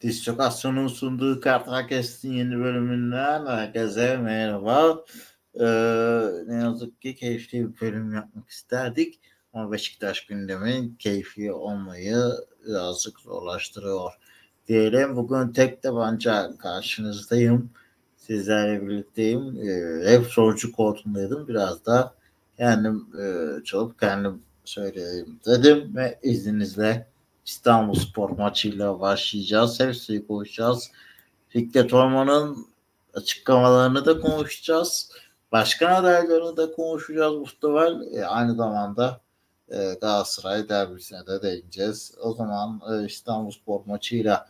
Distokasyon'un sunduğu Kartakest'in yeni bölümünden herkese merhaba. Ee, ne yazık ki keyifli bir bölüm yapmak isterdik. Ama Beşiktaş gündemi keyfi olmayı birazcık zorlaştırıyor. Diyelim bugün tek tabanca karşınızdayım. Sizlerle birlikteyim. Ee, hep sorucu koltuğundaydım. Biraz da kendim e, çalıp kendim söyleyeyim dedim ve izninizle İstanbul Spor maçıyla başlayacağız. Hepsini konuşacağız. Fikret Orman'ın açıklamalarını da konuşacağız. Başkan adaylarını da konuşacağız muhtemel. E, aynı zamanda e, Galatasaray derbisine de değineceğiz. O zaman e, İstanbul Spor maçıyla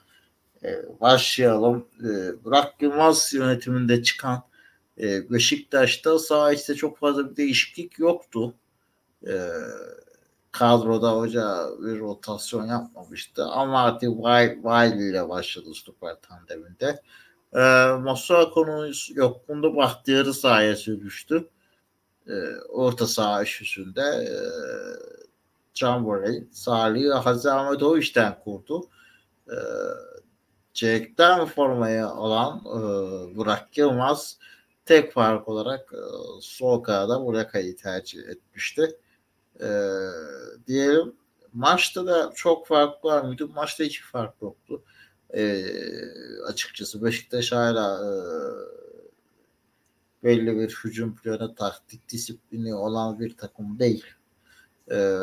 e, başlayalım. E, Burak Yılmaz yönetiminde çıkan e, Beşiktaş'ta sağ işte çok fazla bir değişiklik yoktu. E, kadroda hoca bir rotasyon yapmamıştı. Ama artık Wiley ile başladı stoper tandeminde. E, Masuaku'nun yokluğunda Bahtiyar'ı sahaya sürmüştü. E, orta saha üstünde e, Can Borey, Salih Hazı Ahmet o işten kurdu. E, Çelik'ten formayı alan e, Burak Yılmaz tek fark olarak e, sol kanada Burak'ı tercih etmişti e, diyelim. Maçta da çok fark var mıydı? Maçta hiç fark yoktu. E, açıkçası Beşiktaş hala e, belli bir hücum planı, taktik disiplini olan bir takım değil. E,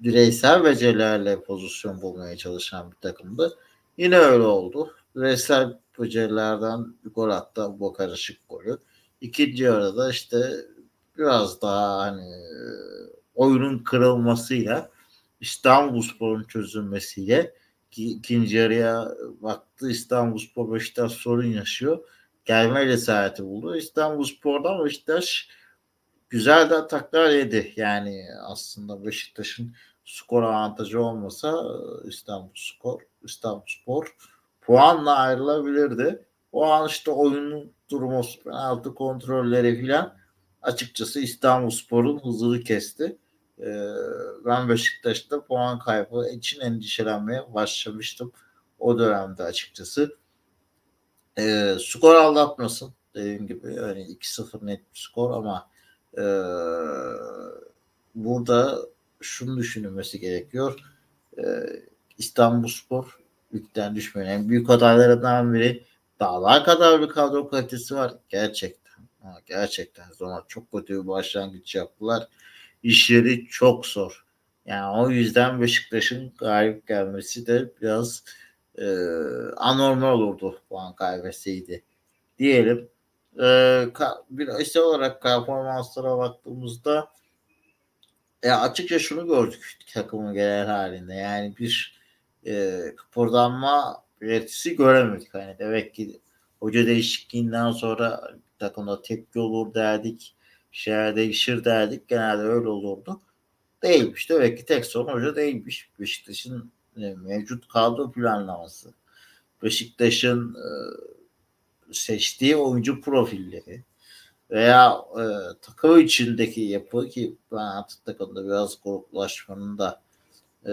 bireysel becerilerle pozisyon bulmaya çalışan bir takımdı. Yine öyle oldu. Bireysel becerilerden bir gol attı bu karışık golü. İkinci yarıda işte biraz daha hani oyunun kırılmasıyla İstanbulspor'un çözülmesiyle ki ikinci yarıya baktı İstanbulspor Beşiktaş sorun yaşıyor. Gelme cesareti buldu. İstanbulspor'dan Beşiktaş güzel de ataklar yedi. Yani aslında Beşiktaş'ın skor avantajı olmasa İstanbulspor İstanbulspor puanla ayrılabilirdi. O an işte oyunun durumu, penaltı kontrolleri filan açıkçası İstanbul Spor'un hızını kesti. Ee, ben Beşiktaş'ta puan kaybı için endişelenmeye başlamıştım o dönemde açıkçası. Ee, skor aldatmasın dediğim gibi yani 2-0 net bir skor ama e, burada şunu düşünülmesi gerekiyor. E, İstanbul Spor ligden düşmeyen en büyük adaylarından biri dağlar kadar bir kadro kalitesi var gerçekten Ha, gerçekten zor. Çok kötü bir başlangıç yaptılar. İşleri çok zor. Yani o yüzden Beşiktaş'ın galip gelmesi de biraz e, anormal olurdu puan kaybetseydi. Diyelim. E, bir işte olarak performanslara baktığımızda e, açıkça şunu gördük takımın genel halinde. Yani bir e, kıpırdanma üretisi göremedik. Hani demek ki hoca değişikliğinden sonra takımda tepki olur derdik. Şeyler değişir derdik. Genelde öyle olurdu. Değilmiş. Demek ki tek sorun hoca değilmiş. Beşiktaş'ın e, mevcut kadro planlaması. Beşiktaş'ın e, seçtiği oyuncu profilleri veya e, takım içindeki yapı ki ben artık takımda biraz gruplaşmanın da e,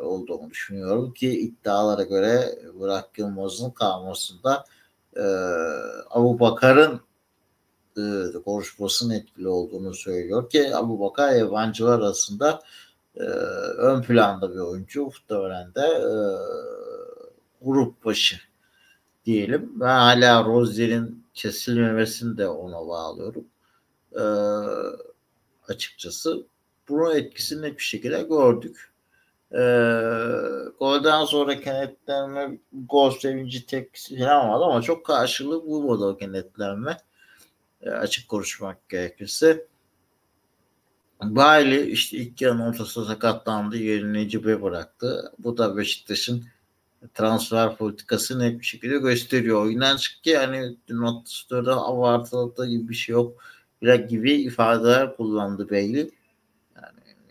olduğunu düşünüyorum ki iddialara göre Burak Yılmaz'ın kalmasında e, Abu Bakar'ın e, konuşmasının etkili olduğunu söylüyor ki Abu Bakar yabancılar arasında e, ön planda bir oyuncu muhtemelen de e, grup başı diyelim. Ben hala Rozier'in kesilmemesini de ona bağlıyorum. E, açıkçası bunun etkisini bir şekilde gördük. E, golden sonra kenetlenme gol sevinci tepkisi falan vardı ama çok karşılığı bulmadı o kenetlenme. E, açık konuşmak gerekirse. Bailey işte ilk yarının ortasında sakatlandı. Yerini Cibe bıraktı. Bu da Beşiktaş'ın transfer politikası net bir şekilde gösteriyor. Oyundan çıktı yani notlarda abartılı gibi bir şey yok. Biraz gibi ifadeler kullandı Bailey.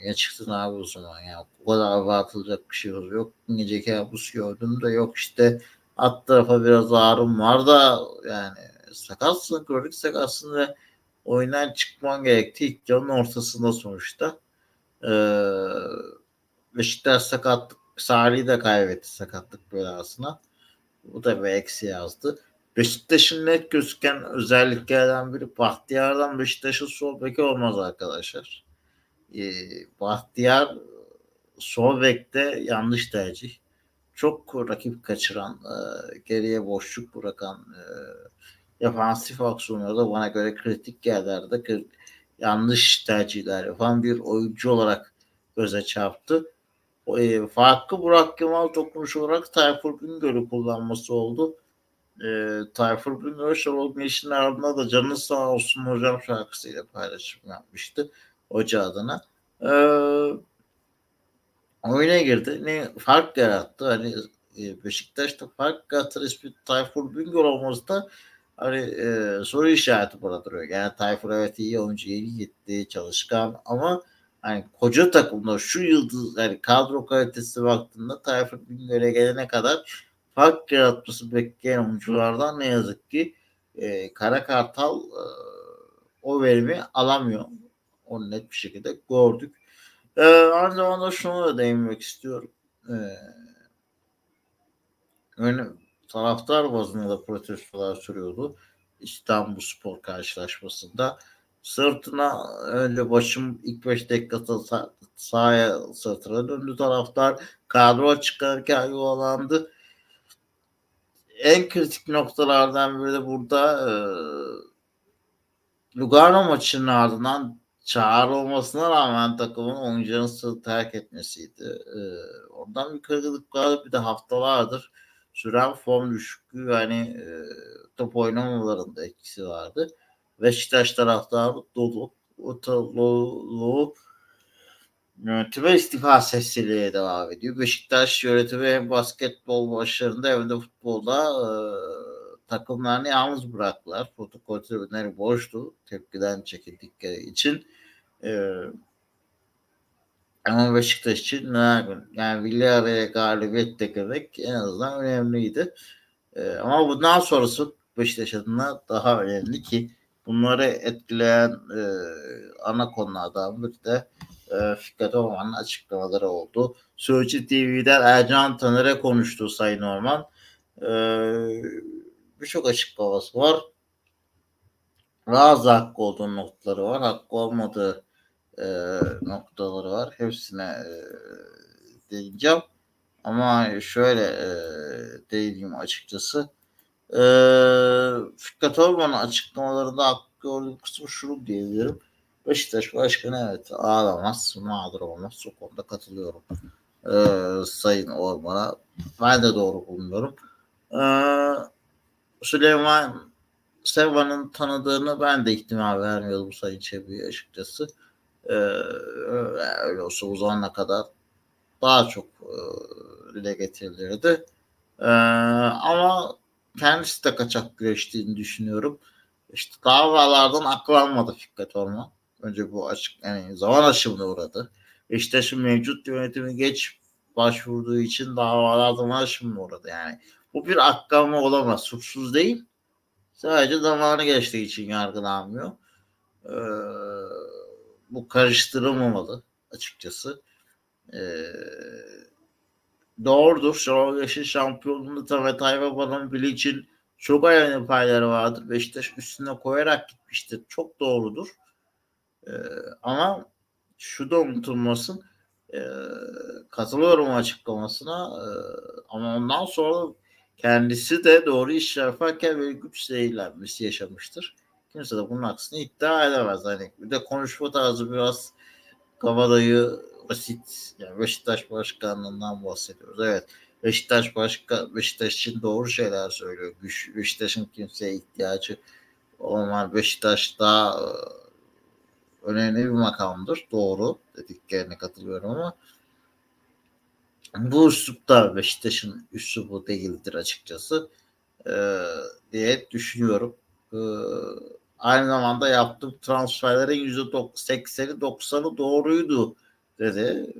Niye çıktın abi o zaman ya? O kadar abartılacak bir şey yok. Gece kabus gördüm de yok işte alt tarafa biraz ağrım var da yani sakatsın, kronik sakatsın ve oyundan çıkman gerekti. İlk yarının ortasında sonuçta. Ee, Beşiktaş sakatlık Salih'i de kaybetti sakatlık belasına. Bu da bir eksi yazdı. Beşiktaş'ın net gözüken özelliklerden biri Bahtiyar'dan Beşiktaş'ın sol beki olmaz arkadaşlar. Ee, Bahtiyar sol yanlış tercih. Çok rakip kaçıran, e, geriye boşluk bırakan e, defansif aksiyonlarda bana göre kritik yerlerde yanlış tercihler yapan bir oyuncu olarak göze çarptı. E, farklı Burak Kemal dokunuş olarak Tayfur Güngör'ü kullanması oldu. E, Tayfur Güngör Şenol Güneş'in ardında da canı sağ olsun hocam şarkısıyla paylaşım yapmıştı hoca adına. E, oyuna girdi. Ne fark yarattı. Hani e, Beşiktaş'ta fark yaratır ismi Tayfur Güngör olması da hani e, soru işareti duruyor. Yani Tayfur evet iyi oyuncu, yeni gitti, çalışkan ama hani koca takımda şu yıldız yani kadro kalitesi baktığında Tayfur Güngör'e gelene kadar fark yaratması bekleyen oyunculardan ne yazık ki e, Kara Kartal e, o verimi alamıyor. Onu net bir şekilde gördük. E, aynı zamanda şunu da değinmek istiyorum. E, ön, taraftar bazında da protestolar sürüyordu. İstanbul Spor karşılaşmasında. Sırtına önce başım ilk 5 dakikada sağ, sahaya sırtına döndü taraftar. Kadro çıkarken yuvalandı. En kritik noktalardan biri de burada e, Lugano maçının ardından çağrı olmasına rağmen takımın oyuncularını terk etmesiydi. E, oradan bir kırgınlıklar bir de haftalardır süren form düşüklüğü yani e, top oynamalarında etkisi vardı. Beşiktaş taraftarı dolu ortalığı yönetime istifa sessizliğe devam ediyor. Beşiktaş yönetimi hem basketbol başlarında hem de futbolda e, takımlarını yalnız bıraktılar. Protokol tribünleri boştu tepkiden çekildikleri için. E, ama Beşiktaş için yani Villarreal'e galibiyet de demek en azından önemliydi. E, ama bundan sonrası Beşiktaş adına daha önemli ki bunları etkileyen e, ana konulardan biri de e, Fikret Orman'ın açıklamaları oldu. Sözcü TV'den Ercan Taner'e konuştu Sayın Orman. E, Birçok açıklaması var. Bazı hakkı olduğu noktaları var. Hakkı olmadığı e, noktaları var. Hepsine e, değineceğim. Ama şöyle e, değineyim açıkçası. E, Fikret Orman'ın açıklamalarında hakkı gördüğüm kısmı şunu diyebilirim. Beşiktaş Başkanı evet ağlamaz, mağdur olmaz. O konuda katılıyorum. Ee, Sayın Orman'a. Ben de doğru bulmuyorum. Ee, Süleyman Seva'nın tanıdığını ben de ihtimal vermiyordum Sayın Çebi'ye açıkçası. Ee, öyle olsa zamana kadar daha çok e, dile getirilirdi. Ee, ama kendisi de kaçak güreştiğini düşünüyorum. İşte davalardan aklanmadı Fikret Orman. Önce bu açık yani zaman aşımına uğradı. İşte şu mevcut yönetimi geç başvurduğu için davalardan aşımına uğradı. Yani bu bir aklanma olamaz. Suçsuz değil. Sadece zamanı geçtiği için yargılanmıyor. Ee, bu karıştırılmamalı açıkçası. Ee, doğrudur. Şenol Yaşın şampiyonluğunda Tavet Ayvaba'nın bile için çok önemli payları vardır. Beşiktaş üstüne koyarak gitmiştir. Çok doğrudur. Ee, ama şu da unutulmasın. Ee, katılıyorum açıklamasına. Ee, ama ondan sonra kendisi de doğru iş yaparken böyle güç zehirlenmesi yaşamıştır. Kimse de bunun aksini iddia edemez. Hani bir de konuşma tarzı biraz kavadayı basit. Yani Beşiktaş başkanlığından bahsediyoruz. Evet. Beşiktaş başka Beşiktaş için doğru şeyler söylüyor. Güç, Beşiktaş'ın kimseye ihtiyacı olmaz. Beşiktaş daha e, önemli bir makamdır. Doğru dediklerine katılıyorum ama bu üslup da Beşiktaş'ın üslubu değildir açıkçası ee, diye düşünüyorum. Ee, aynı zamanda yaptığım transferlerin %80'i 90'ı doğruydu dedi.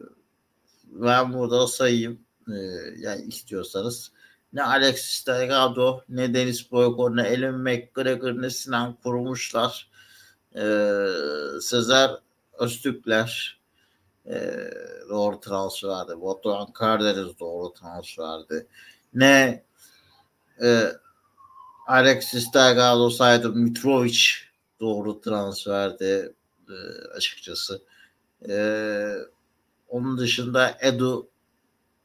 Ben burada sayayım e, yani istiyorsanız ne Alexis Delgado ne Deniz Boyko ne Elin McGregor ne Sinan kurmuşlar. Ee, Sezer Öztürkler e, doğru transferdi. Batuhan Karadeniz doğru transferdi. Ne e, Alexis Delgado saydı Mitrovic doğru transferdi e, açıkçası. E, onun dışında Edu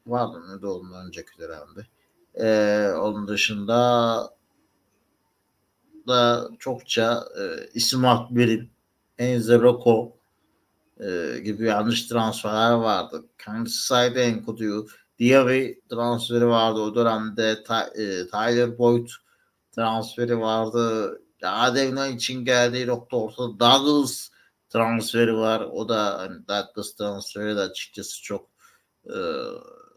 vardı mı Edu ondan önceki dönemde. E, onun dışında da çokça e, isim Akber'in Enze Rocco e, gibi yanlış transferler vardı. Kendisi saydı Enkudu'yu. Diaby transferi vardı o dönemde. Ta, e, Tyler Boyd transferi vardı. Adevna için geldiği nokta ortada. Douglas transferi var. O da hani Douglas transferi de açıkçası çok e,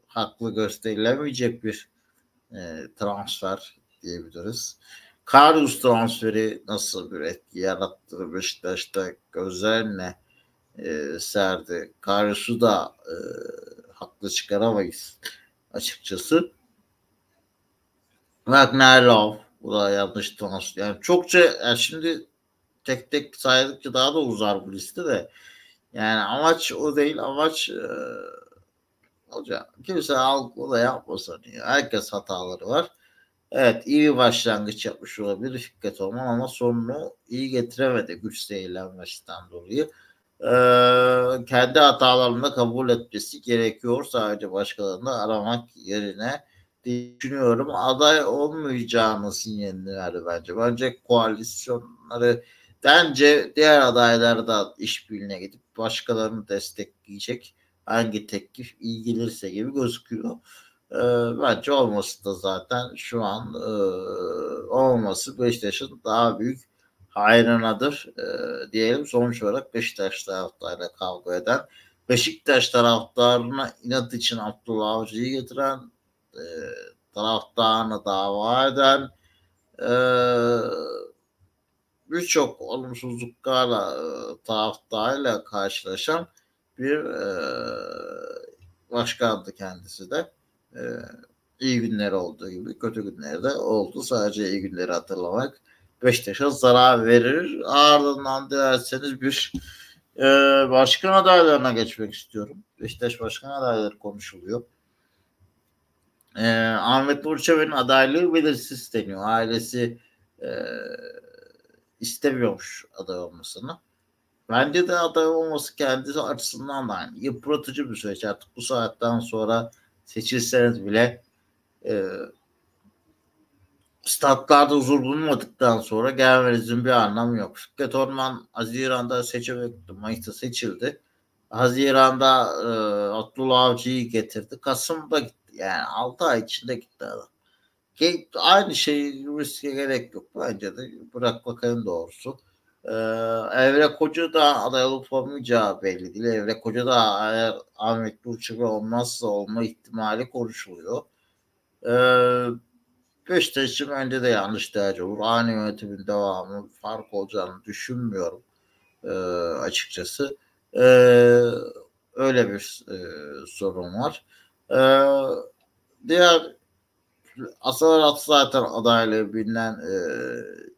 haklı gösterilemeyecek bir e, transfer diyebiliriz. Karius transferi nasıl bir etki yarattı Beşiktaş'ta gözlerine e, serdi. Karius'u da e, haklı çıkaramayız açıkçası. Wagner Love bu da yanlış transfer. Yani çokça yani şimdi tek tek saydıkça daha da uzar bu liste de. Yani amaç o değil. Amaç e, olacak. Kimse algı da yapmasın. Yani. Herkes hataları var. Evet iyi bir başlangıç yapmış olabilir Fikret Orman ama sonunu iyi getiremedi güç zehirlenmesinden dolayı. Ee, kendi hatalarını kabul etmesi gerekiyor sadece başkalarını aramak yerine düşünüyorum. Aday olmayacağını sinyalini verdi bence. Bence koalisyonları bence diğer adaylar da işbirliğine gidip başkalarını destekleyecek hangi teklif iyi gelirse gibi gözüküyor. E, bence olması da zaten şu an e, olması Beşiktaş'ın daha büyük hayrınadır e, diyelim. Sonuç olarak Beşiktaş taraftarıyla kavga eden Beşiktaş taraftarına inat için Abdullah Avcı'yı getiren e, taraftarını dava eden e, birçok olumsuzluklarla e, taraftarıyla karşılaşan bir e, başkandı kendisi de. E, iyi günleri olduğu gibi kötü günleri de oldu. Sadece iyi günleri hatırlamak Beşiktaş'a zarar verir. Ardından dilerseniz bir e, başkan adaylarına geçmek istiyorum. Beşiktaş başkan adayları konuşuluyor. E, Ahmet Nurçevi'nin adaylığı belirsiz deniyor. Ailesi e, istemiyormuş aday olmasını. Bence de aday olması kendisi açısından da yani yıpratıcı bir süreç. Artık bu saatten sonra seçilseniz bile e, statlarda huzur bulmadıktan sonra gelmenizin bir anlamı yok. Fikret Orman Haziran'da seçemekti. Mayıs'ta seçildi. Haziran'da e, Abdullah Avcı'yı getirdi. Kasım'da gitti. Yani 6 ay içinde gitti adam. Aynı şey riske gerek yok. Bence de bırak bakayım doğrusu. Ee, Evre Koca da aday olup olmayacağı belli değil. Evre Koca da eğer Ahmet Burçavi olmazsa olma ihtimali konuşuluyor. Ee, Beşiktaş için bence de yanlış tercih. Aynı yönetimin devamı fark olacağını düşünmüyorum e, açıkçası. E, öyle bir e, sorun var. E, diğer Asarat zaten adaylığı bilinen e,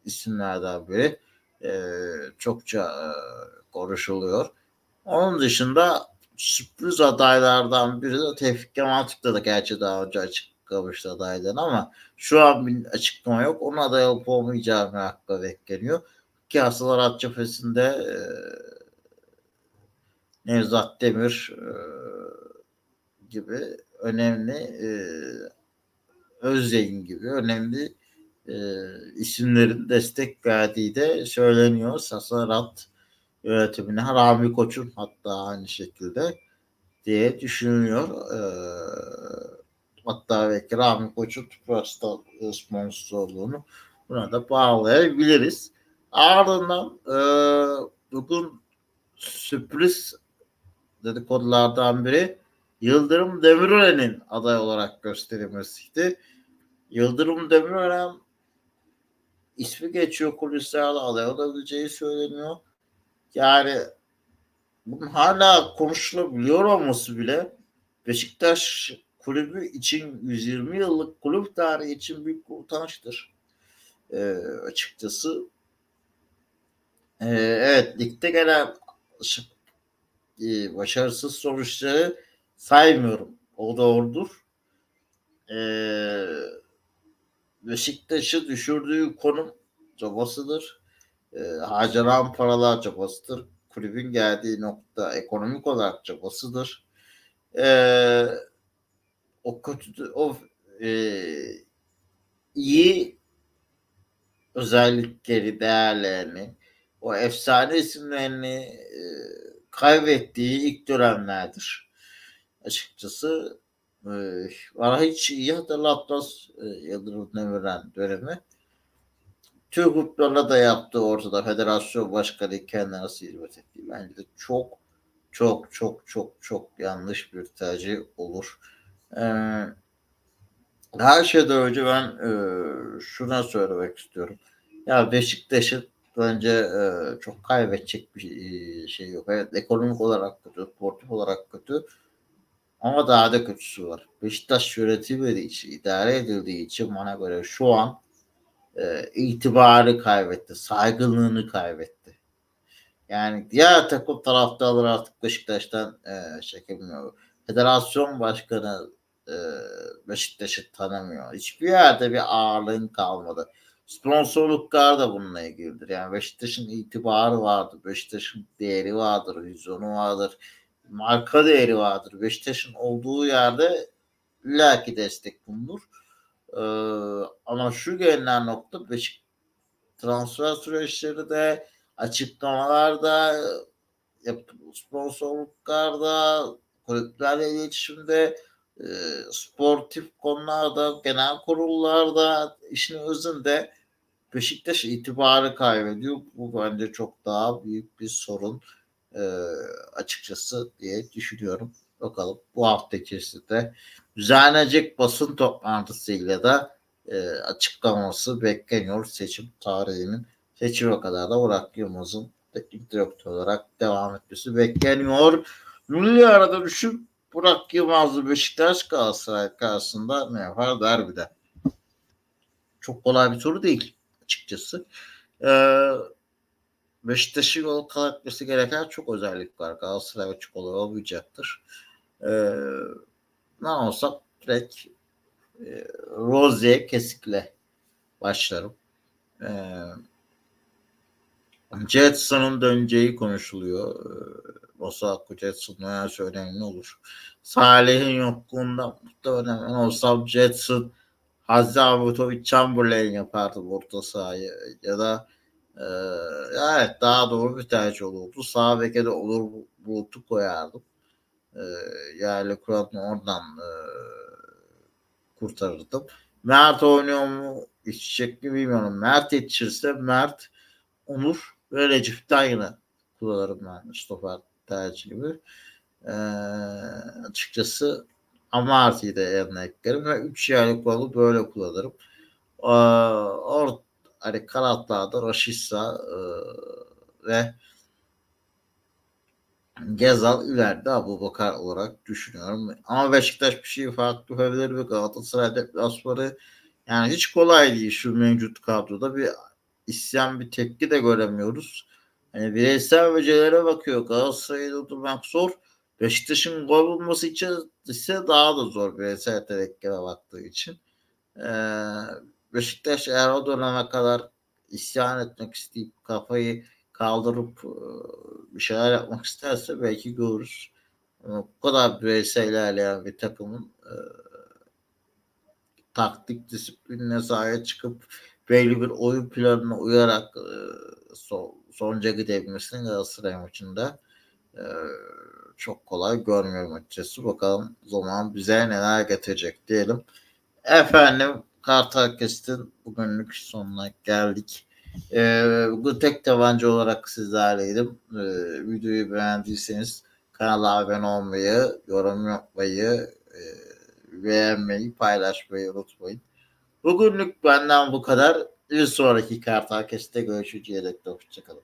isimlerden biri. E, çokça e, konuşuluyor. Onun dışında sürpriz adaylardan biri de Tevfik Kemal da gerçi daha önce açıklamıştı adaylarını ama şu an bir açıklama yok. Onun aday olup olmayacağı merakla bekleniyor. Ki Hasalar At Cephesi'nde e, Nevzat Demir e, gibi önemli e, Özyeğin gibi önemli e, isimlerin destek verdiği de söyleniyor. Sasarat yönetimine Rami Koç'un hatta aynı şekilde diye düşünülüyor. E, hatta belki Rami Koç'un Tüpras'ta sponsorluğunu buna da bağlayabiliriz. Ardından e, bugün sürpriz dedikodulardan biri Yıldırım Demirören'in aday olarak gösterilmesiydi. Yıldırım Demirören ismi geçiyor kulislerle aday olabileceği söyleniyor. Yani bunun hala konuşulabiliyor olması bile Beşiktaş kulübü için 120 yıllık kulüp tarihi için büyük bir utançtır. Ee, açıkçası. Ee, evet ligde gelen e, başarısız sonuçları saymıyorum. O doğrudur. Ee, Beşiktaş'ı düşürdüğü konum cabasıdır. Ee, harcanan paralar cabasıdır. Kulübün geldiği nokta ekonomik olarak cabasıdır. Ee, o kötü o e, iyi özellikleri, değerlerini, o efsane isimlerini e, kaybettiği ilk dönemlerdir. Açıkçası e, hiç iyi hatırlatmaz e, Yıldırım Demirel dönemi. Türk hukuklarına da yaptığı ortada federasyon başkanı kendine hizmet ettiği bence de çok çok çok çok çok yanlış bir tercih olur. Ee, her şeyden önce ben e, şuna söylemek istiyorum. Ya Beşiktaş'ın bence e, çok kaybedecek bir e, şey yok. Evet ekonomik olarak kötü, sportif olarak kötü. Ama daha da kötüsü var. Beşiktaş yönetilmediği için, idare edildiği için bana göre şu an e, itibarı kaybetti, saygınlığını kaybetti. Yani diğer takım taraftarları artık Beşiktaş'tan e, çekilmiyor. Federasyon başkanı e, Beşiktaş'ı tanımıyor. Hiçbir yerde bir ağırlığın kalmadı. Sponsorluklar da bununla ilgilidir. Yani Beşiktaş'ın itibarı vardır. Beşiktaş'ın değeri vardır. Vizyonu vardır. Marka değeri vardır. Beşiktaş'ın olduğu yerde illaki destek bulunur. Ee, ama şu gelinen nokta Beşik transfer süreçleri de açıklamalarda sponsorluklarda kulüplerle iletişimde e, sportif konularda genel kurullarda işin özünde Beşiktaş itibarı kaybediyor. Bu bence çok daha büyük bir sorun e, açıkçası diye düşünüyorum. Bakalım bu hafta içerisinde düzenlenecek basın toplantısıyla da e, açıklaması bekleniyor seçim tarihinin. Seçime kadar da Burak Yılmaz'ın teknik direktör olarak devam etmesi bekleniyor. Milli arada düşün Burak Yılmazlı Beşiktaş Galatasaray karşısında ne yapar derbide. Çok kolay bir soru değil açıkçası. Ee, Beşiktaş'ın yol kat gereken çok özellik var. Galatasaray açık kolay olmayacaktır. Ee, ne olsa direkt e, Rose kesikle başlarım. Ee, Jetson'un döneceği konuşuluyor. Ee, Osaka Jetson'un her önemli olur. Salih'in yokluğunda muhtemelen olsam Jetson Hazzi Avutovic Chamberlain yapardı orta sahayı ya da e, evet daha doğru bir tercih olurdu. Sağ beke de olur Bulut'u koyardım. E, yani Kurat'ın oradan e, kurtarırdım. Mert oynuyor mu? İçecek mi bilmiyorum. Mert yetişirse Mert Onur ve Recep Tayyip'i kullanırım ben stoper tercih gibi. Ee, açıkçası Amarty'yi de yanına eklerim ve 3 yerli kuralı böyle kullanırım. Ee, or, hani kanatlarda Raşissa e, ve Gezal ileride Abu Bakar olarak düşünüyorum. Ama Beşiktaş bir şey farklı yapabilir ve Galatasaray deplasmanı yani hiç kolay değil şu mevcut kadroda bir isyan bir tepki de göremiyoruz. Yani bireysel becerilere bakıyor. Galatasaray'ı durdurmak zor. Beşiktaş'ın gol bulması için ise daha da zor bireysel yeteneklere baktığı için. Ee, Beşiktaş eğer o döneme kadar isyan etmek isteyip kafayı kaldırıp e, bir şeyler yapmak isterse belki görürüz. Ama bu kadar bireysel ilerleyen bir takımın e, taktik disiplinine sahaya çıkıp belli bir oyun planına uyarak e, son, sonuca gidebilmesini Galatasaray maçında e, çok kolay görmüyorum açıkçası. Bakalım zaman bize neler getirecek diyelim. Efendim Kartal Kestin bugünlük sonuna geldik. Ee, bu tek tabanca olarak sizlerleydim. Ee, videoyu beğendiyseniz kanala abone olmayı, yorum yapmayı, e, beğenmeyi, paylaşmayı unutmayın. Bugünlük benden bu kadar. Bir sonraki Kartal Kesit'te görüşeceğiz. Hoşçakalın.